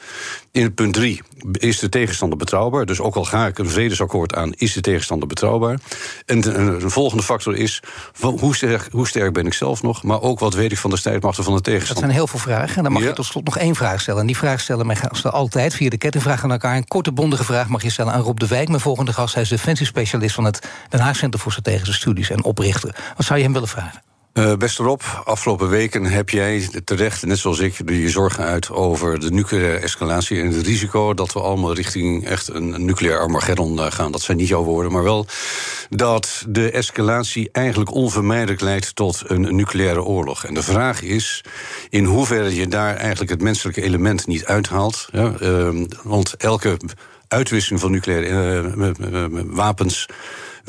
In punt 3. Is de tegenstander betrouwbaar? Dus ook al ga ik een vredesakkoord aan, is de tegenstander betrouwbaar? En de, volgende factor is. Hoe sterk, hoe sterk ben ik zelf nog? Maar ook wat weet ik van de strijdmachten van de tegenstander? Dat zijn heel veel vragen. En dan mag je tot slot nog één vraag stellen. En die vraag stellen mij gasten altijd via de kettingvraag aan elkaar. Een korte, bondige vraag mag je stellen aan Rob de Wijk, mijn volgende gast. Hij is defensiespecialist van het Den Haag Centrum voor Strategische Studies en oprichter. Wat zou hem willen vragen? Uh, beste Rob, afgelopen weken heb jij terecht, net zoals ik, je zorgen uit over de nucleaire escalatie en het risico dat we allemaal richting echt een nucleair Armageddon eh, gaan. Dat zijn niet jouw woorden, maar wel dat de escalatie eigenlijk onvermijdelijk leidt tot een nucleaire oorlog. En de vraag is in hoeverre je daar eigenlijk het menselijke element niet uithaalt. Ja, uh, want elke uitwisseling van nucleaire uh, wapens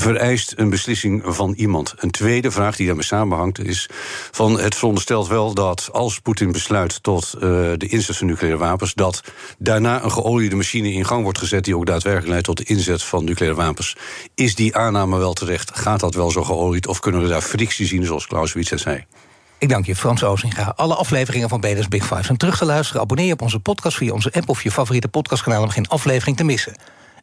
vereist een beslissing van iemand. Een tweede vraag die daarmee samenhangt is: van het veronderstelt wel dat als Poetin besluit tot uh, de inzet van nucleaire wapens, dat daarna een geoliede machine in gang wordt gezet die ook daadwerkelijk leidt tot de inzet van nucleaire wapens. Is die aanname wel terecht? Gaat dat wel zo geolied? Of kunnen we daar frictie zien, zoals Clausewitz het zei? Ik dank je, Frans Ozinga. Alle afleveringen van BNS Big Five zijn terug te luisteren. Abonneer je op onze podcast via onze app of je favoriete podcastkanaal... om geen aflevering te missen.